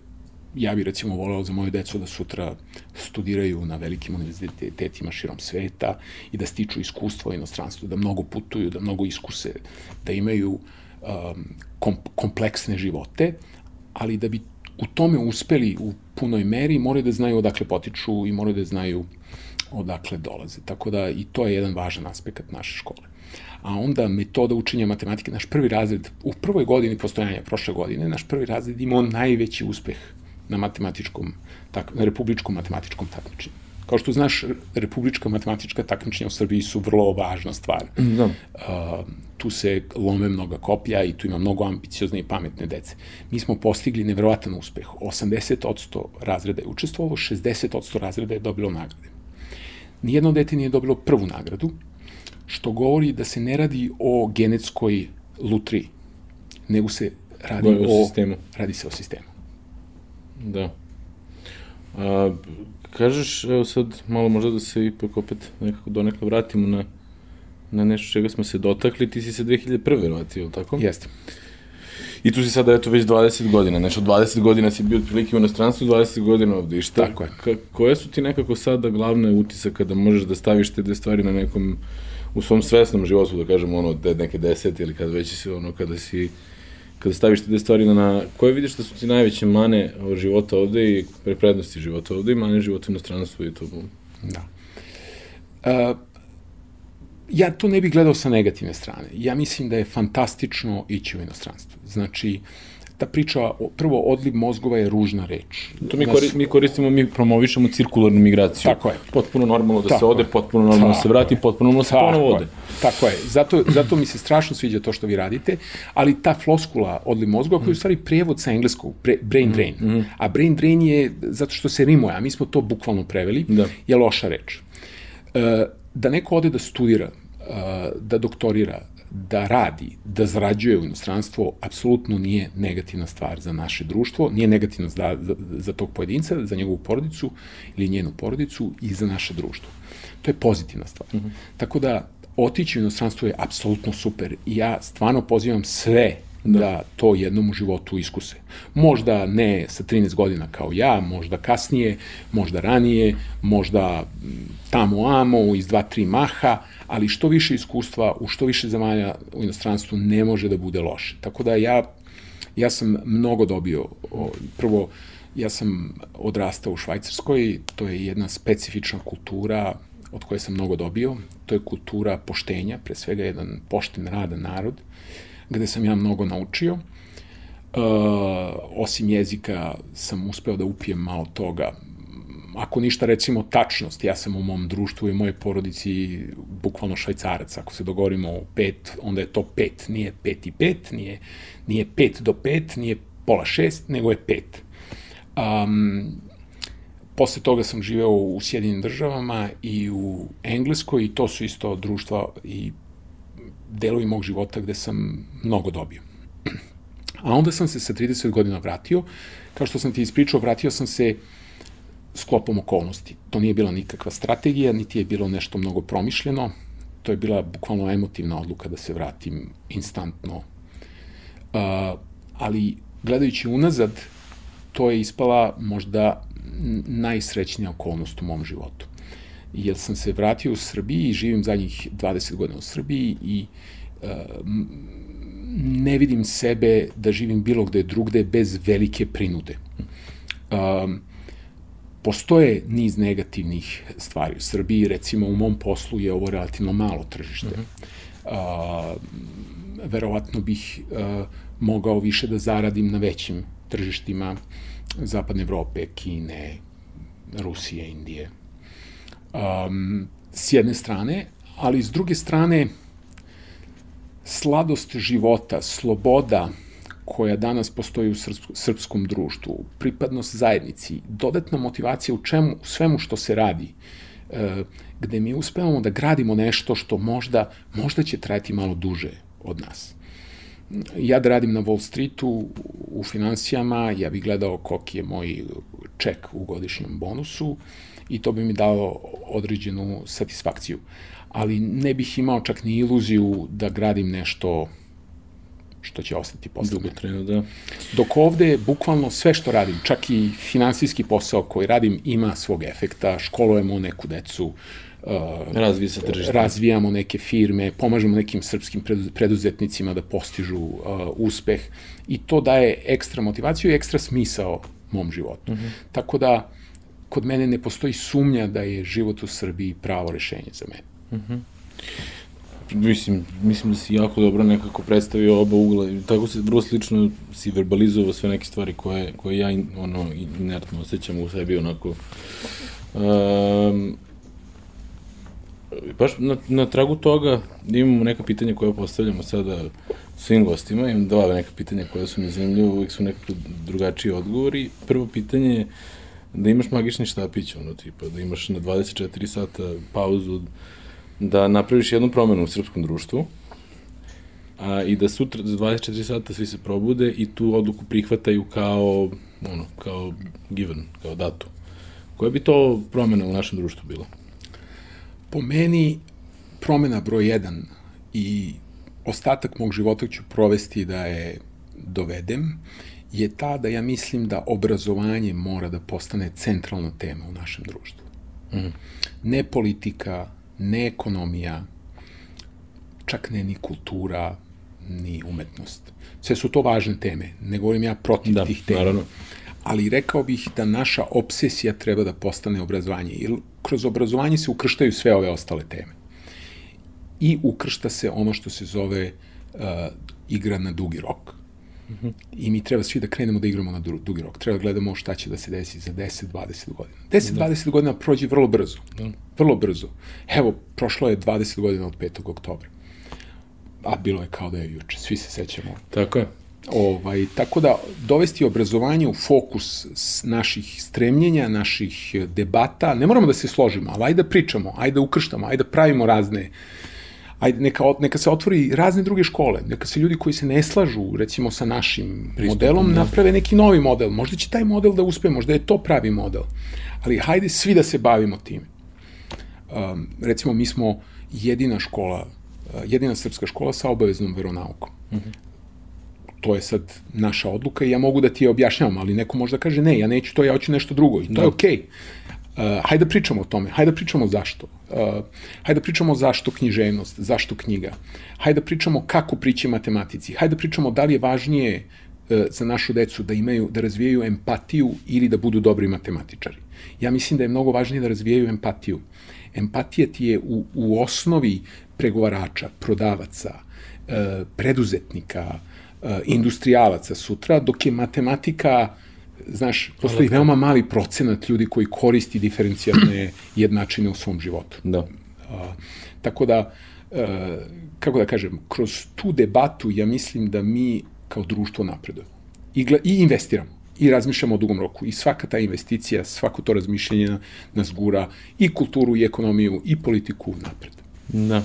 Ja bih recimo voleo za moje decu da sutra studiraju na velikim univerzitetima širom sveta i da stiču iskustvo u inostranstvu, da mnogo putuju, da mnogo iskuse, da imaju um, kom, kompleksne živote, ali da bi u tome uspeli u punoj meri, moraju da znaju odakle potiču i moraju da znaju odakle dolaze. Tako da i to je jedan važan aspekt naše škole. A onda metoda učenja matematike, naš prvi razred, u prvoj godini postojanja prošle godine, naš prvi razred imao najveći uspeh na matematičkom, tak, na republičkom matematičkom takmičenju. Kao što znaš, republička matematička takmičenja u Srbiji su vrlo važna stvar. Da. Uh, tu se lome mnoga kopija i tu ima mnogo ambiciozne i pametne dece. Mi smo postigli neverovatan uspeh. 80% razreda je učestvovalo, 60% razreda je dobilo nagrade. Nijedno dete nije dobilo prvu nagradu, što govori da se ne radi o genetskoj lutriji, nego se radi o, o sistemu. Radi se o sistemu. Da. A, kažeš, evo sad, malo možda da se ipak opet nekako donekle vratimo na, na nešto čega smo se dotakli, ti si se 2001. vratio, tako? Jeste. I tu si sada, eto, već 20 godina, znači od 20 godina si bio otprilike u inostranstvu, 20 godina ovde. I šta, Tako je. Ka, koje su ti nekako sada glavne utisak kada možeš da staviš te dve stvari na nekom, u svom svesnom životu, da kažemo, ono, de, neke desete ili kada već si, ono, kada si, kada staviš te dve stvari na, na koje vidiš da su ti najveće mane života ovde i prednosti života ovde i mane života u inostranstvu i to. Da. Uh, ja to ne bih gledao sa negativne strane. Ja mislim da je fantastično ići u inostranstvo. Znači, ta priča, prvo, odliv mozgova je ružna reč. To mi, kori, mi koristimo, mi promovišemo cirkularnu migraciju. Tako je. Potpuno normalno da Tako se ode, je. potpuno normalno da se vrati, potpuno normalno da se ponovo ode. Tako je. Zato, zato mi se strašno sviđa to što vi radite, ali ta floskula odliv mozgova, koja je u stvari prijevod sa engleskog, brain drain, mm -hmm. a brain drain je zato što se rimuje, a mi smo to bukvalno preveli, da. je loša reč. E, da neko ode da studira, da doktorira, da radi, da zarađuje u inostranstvo, apsolutno nije negativna stvar za naše društvo, nije negativna za, za, za tog pojedinca, za njegovu porodicu ili njenu porodicu i za naše društvo. To je pozitivna stvar. Mm -hmm. Tako da, otići u inostranstvo je apsolutno super i ja stvarno pozivam sve da. da to jednom u životu iskuse. Možda ne sa 13 godina kao ja, možda kasnije, možda ranije, možda tamo amo, iz dva, tri maha, ali što više iskustva u što više zemalja u inostranstvu ne može da bude loše. Tako da ja, ja sam mnogo dobio. Prvo, ja sam odrastao u Švajcarskoj, to je jedna specifična kultura od koje sam mnogo dobio. To je kultura poštenja, pre svega jedan pošten, radan narod, gde sam ja mnogo naučio. Uh, osim jezika sam uspeo da upijem malo toga ako ništa recimo tačnost, ja sam u mom društvu i mojoj porodici bukvalno švajcarac, ako se dogovorimo o pet, onda je to pet, nije pet i pet, nije, nije pet do pet, nije pola šest, nego je pet. Um, posle toga sam živeo u Sjedinim državama i u Engleskoj i to su isto društva i delovi mog života gde sam mnogo dobio. A onda sam se sa 30 godina vratio, kao što sam ti ispričao, vratio sam se uh, sklopom okolnosti. To nije bila nikakva strategija, niti je bilo nešto mnogo promišljeno. To je bila bukvalno emotivna odluka da se vratim instantno. Uh, ali gledajući unazad, to je ispala možda najsrećnija okolnost u mom životu. Jer sam se vratio u Srbiji i živim zadnjih 20 godina u Srbiji i uh, ne vidim sebe da živim bilo gde drugde bez velike prinude. Um, postoje niz negativnih stvari u Srbiji, recimo u mom poslu je ovo relativno malo tržište. Mm -hmm. a, verovatno bih a, mogao više da zaradim na većim tržištima Zapadne Evrope, Kine, Rusije, Indije. Um, s jedne strane, ali s druge strane, sladost života, sloboda, koja danas postoji u srpskom društvu, pripadnost zajednici, dodatna motivacija u čemu, svemu što se radi, e, gde mi uspevamo da gradimo nešto što možda, možda će trajati malo duže od nas. Ja da radim na Wall Streetu u financijama, ja bih gledao koliki je moj ček u godišnjem bonusu i to bi mi dalo određenu satisfakciju. Ali ne bih imao čak ni iluziju da gradim nešto što će ostati posle Dugotrajno, da. Dok ovde, bukvalno sve što radim, čak i finansijski posao koji radim, ima svog efekta, školujemo neku decu, Razvije se tržište. razvijamo neke firme, pomažemo nekim srpskim preduzetnicima da postižu uh, uspeh i to daje ekstra motivaciju i ekstra smisao mom životu. Uh mhm. -huh. Tako da, kod mene ne postoji sumnja da je život u Srbiji pravo rešenje za mene. Uh mhm. -huh. Mislim, mislim da si jako dobro nekako predstavio oba ugla i tako se vrlo slično si verbalizovao sve neke stvari koje, koje ja ono, inertno osjećam u sebi onako um, baš na, na tragu toga imamo neka pitanja koja postavljamo sada svim gostima, imam dva neka pitanja koja su mi zanimljiva, uvijek su nekako drugačiji odgovori. Prvo pitanje je da imaš magični štapić, ono tipa, da imaš na 24 sata pauzu, da napraviš jednu promenu u srpskom društvu, a, i da sutra za 24 sata svi se probude i tu odluku prihvataju kao, ono, kao given, kao datu. Koja bi to promena u našem društvu bila? Po meni, promena broj jedan i ostatak mog života ću provesti da je dovedem, je ta da ja mislim da obrazovanje mora da postane centralna tema u našem društvu. Mm. Ne politika, ne ekonomija, čak ne ni kultura, ni umetnost. Sve su to važne teme, ne govorim ja protiv da, tih tema. Naravno. Ali rekao bih da naša obsesija treba da postane obrazovanje, jer kroz obrazovanje se ukrštaju sve ove ostale teme. I ukršta se ono što se zove uh, igra na dugi rok. -hmm. I mi treba svi da krenemo da igramo na dugi rok. Treba da gledamo šta će da se desi za 10-20 godina. 10-20 da. godina prođe vrlo brzo. Da. Vrlo brzo. Evo, prošlo je 20 godina od 5. oktobra. A bilo je kao da je juče. Svi se sećamo. Tako je. Ovaj, tako da dovesti obrazovanje u fokus naših stremljenja, naših debata, ne moramo da se složimo, ali ajde da pričamo, ajde da ukrštamo, ajde da pravimo razne ajde, neka, neka se otvori razne druge škole, neka se ljudi koji se ne slažu, recimo, sa našim Pristupom, modelom, da. naprave neki novi model. Možda će taj model da uspe, možda je to pravi model. Ali hajde svi da se bavimo tim. Um, recimo, mi smo jedina škola, uh, jedina srpska škola sa obaveznom veronaukom. Mhm. -huh to je sad naša odluka i ja mogu da ti je objašnjavam, ali neko možda kaže ne, ja neću to, ja hoću nešto drugo i to da. je okej. Okay. Uh, hajde da pričamo o tome, hajde da pričamo zašto. Uh, hajde da pričamo zašto književnost, zašto knjiga. Hajde da pričamo kako prići matematici. Hajde da pričamo da li je važnije uh, za našu decu da imaju, da razvijaju empatiju ili da budu dobri matematičari. Ja mislim da je mnogo važnije da razvijaju empatiju. Empatija ti je u, u osnovi pregovarača, prodavaca, uh, preduzetnika, uh, industrijalaca sutra, dok je matematika znaš, postoji veoma mali procenat ljudi koji koristi diferencijalne jednačine u svom životu. Da. Uh, tako da, uh, kako da kažem, kroz tu debatu ja mislim da mi kao društvo napredujemo. I, I investiramo i razmišljamo o dugom roku. I svaka ta investicija, svako to razmišljanje nas gura i kulturu, i ekonomiju, i politiku napred. Da.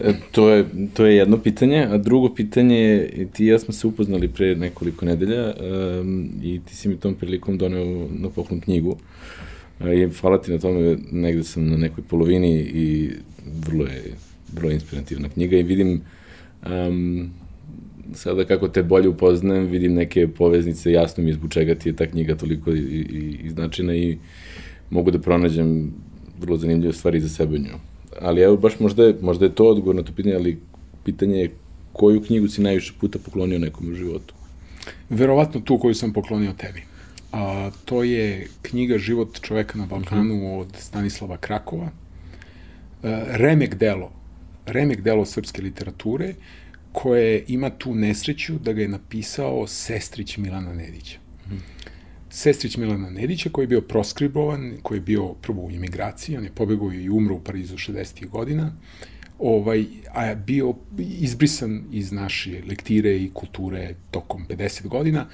E, to, je, to je jedno pitanje, a drugo pitanje je, ti i ja smo se upoznali pre nekoliko nedelja um, i ti si mi tom prilikom doneo na poklon knjigu. I hvala ti na tome, negde sam na nekoj polovini i vrlo je, vrlo inspirativna knjiga i vidim um, sada kako te bolje upoznajem, vidim neke poveznice, jasno mi je zbog čega ti je ta knjiga toliko i, i, i značina i mogu da pronađem vrlo zanimljive stvari za sebe u njoj ali evo baš možda je, možda je to odgovor na to pitanje, ali pitanje je koju knjigu si najviše puta poklonio nekom u životu? Verovatno tu koju sam poklonio tebi. A, to je knjiga Život čoveka na Balkanu uh mhm. -huh. od Stanislava Krakova. A, e, remek delo, remek delo srpske literature, koje ima tu nesreću da ga je napisao sestrić Milana Nedića. Uh mhm. -huh sestrić Milana Nedića, koji je bio proskribovan, koji je bio prvo u imigraciji, on je pobegao i umro u Parizu 60. godina, ovaj, a je bio izbrisan iz naše lektire i kulture tokom 50 godina,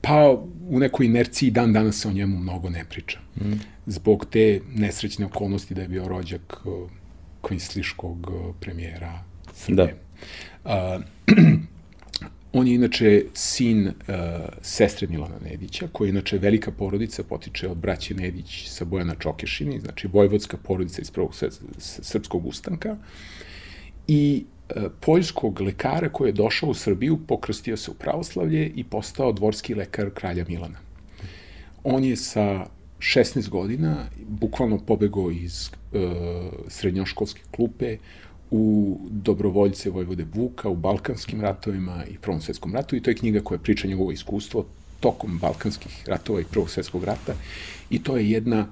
pa u nekoj inerciji dan danas se o njemu mnogo ne priča. Mm. Zbog te nesrećne okolnosti da je bio rođak kvinsliškog uh, premijera Srbije. Da. Uh, On je inače sin uh, sestre Milana Nedića, koja je inače velika porodica, potiče od braće Nedić sa Bojana Čokešini, znači vojvodska porodica iz prvog srpskog ustanka. I uh, poljskog lekara koji je došao u Srbiju, pokrstio se u pravoslavlje i postao dvorski lekar kralja Milana. On je sa 16 godina, bukvalno pobegao iz uh, srednjoškolske klupe u Dobrovoljce Vojvode Vuka, u Balkanskim ratovima i Prvom svetskom ratu i to je knjiga koja priča njegovo iskustvo tokom Balkanskih ratova i Prvog svetskog rata i to je jedna,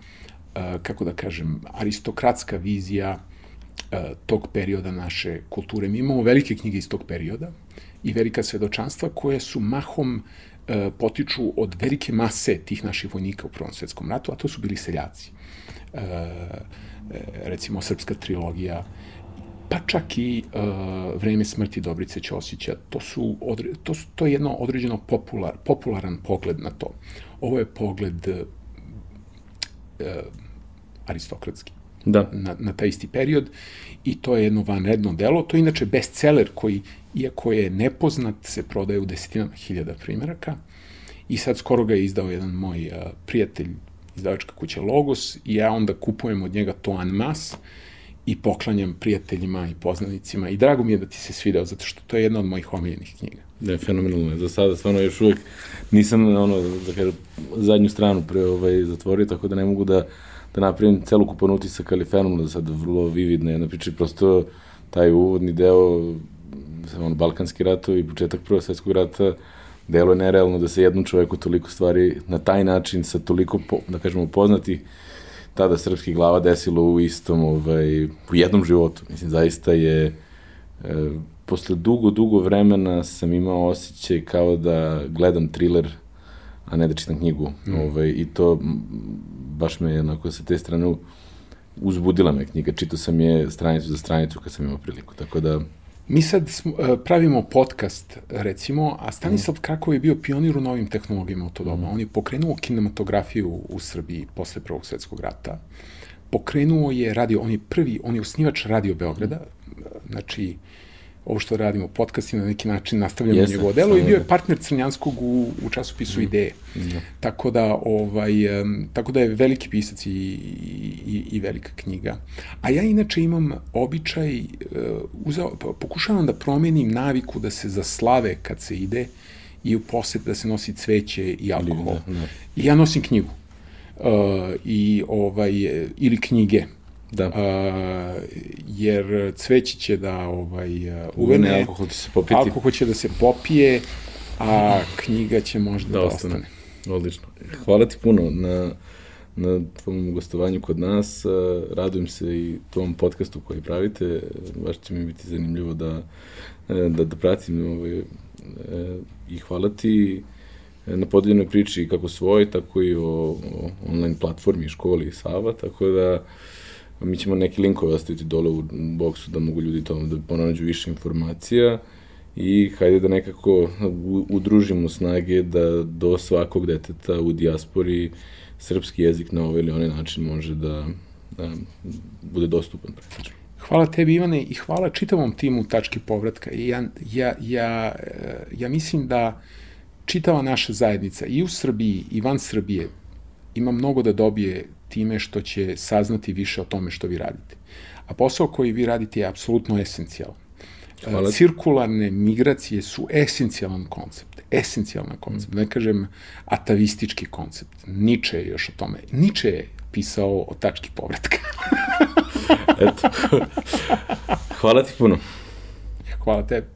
kako da kažem, aristokratska vizija tog perioda naše kulture. Mi imamo velike knjige iz tog perioda i velika svedočanstva koje su mahom potiču od velike mase tih naših vojnika u Prvom svetskom ratu, a to su bili seljaci. E, recimo srpska trilogija, pa čak i e, vreme smrti Dobrice Ćosića, to, su, odre, to, su, to je jedno određeno popular, popularan pogled na to. Ovo je pogled e, aristokratski da. na, na taj isti period i to je jedno vanredno delo. To je inače bestseller koji, iako je nepoznat, se prodaje u desetinama hiljada primjeraka i sad skoro ga je izdao jedan moj a, prijatelj izdavačka kuća Logos i ja onda kupujem od njega to en mas i poklanjam prijateljima i poznanicima i drago mi je da ti se svidao zato što to je jedna od mojih omiljenih knjiga. Da, fenomenalno. Za sada stvarno još uvek nisam ono, da kažem, zadnju stranu pre ovaj, zatvorio, tako da ne mogu da da napravim celokupan utisak, ali fenomenalno sad vrlo vividna jedna priča prosto taj uvodni deo ono, Balkanski ratovi i početak Prvog svetskog rata delo je nerealno da se jednom čoveku toliko stvari na taj način sa toliko, po, da kažemo, poznati tada srpskih glava desilo u istom, ovaj, u jednom životu. Mislim, zaista je e, posle dugo, dugo vremena sam imao osjećaj kao da gledam thriller, a ne da čitam knjigu. Mm. Ovaj, I to baš me onako sa te strane uzbudila me knjiga. Čitao sam je stranicu za stranicu kad sam imao priliku, tako da... Mi sad smo, e, pravimo podcast, recimo, a Stanislav mm. Krakov je bio pionir u novim tehnologijama u to doba. Mm. On je pokrenuo kinematografiju u Srbiji posle Prvog svetskog rata. Pokrenuo je radio, on je prvi, on je osnivač Radio Beograda, znači, ovo što radimo, podcast i na neki način nastavljamo Jeste, njegovo delo i bio je partner Crnjanskog u, u časopisu mm. Ideje. Mm. Tako da, ovaj, um, tako da je veliki pisac i, i, i velika knjiga. A ja inače imam običaj, uh, uzao, pokušavam da promenim naviku da se za slave kad se ide i u posjet da se nosi cveće i alkohol. Da, da. I ja nosim knjigu. Uh, i ovaj ili knjige Da. A, jer cveće će da ovaj, uvene, alkohol će se popiti. Alkohol će da se popije, a knjiga će možda da, da ostane. ostane. Odlično. Hvala ti puno na, na tvom gostovanju kod nas. Radujem se i tom podcastu koji pravite. Baš će mi biti zanimljivo da, da, da pratim ovaj, i hvala ti na podeljenoj priči kako svoj, tako i o, o online platformi školi Sava, tako da Mi ćemo neki linkove ostaviti dole u boksu da mogu ljudi tamo da ponađu više informacija i hajde da nekako udružimo snage da do svakog deteta u dijaspori srpski jezik na ovaj ili onaj način može da, da bude dostupan. Hvala tebi Ivane i hvala čitavom timu Tački povratka. Ja, ja, ja, ja mislim da čitava naša zajednica i u Srbiji i van Srbije ima mnogo da dobije time što će saznati više o tome što vi radite. A posao koji vi radite je apsolutno esencijalan. Hvala. Cirkularne migracije su esencijalan koncept. Esencijalan koncept. Mm. Ne kažem atavistički koncept. Niče je još o tome. Niče je pisao o tački povratka. Eto. Hvala ti puno. Hvala tebi.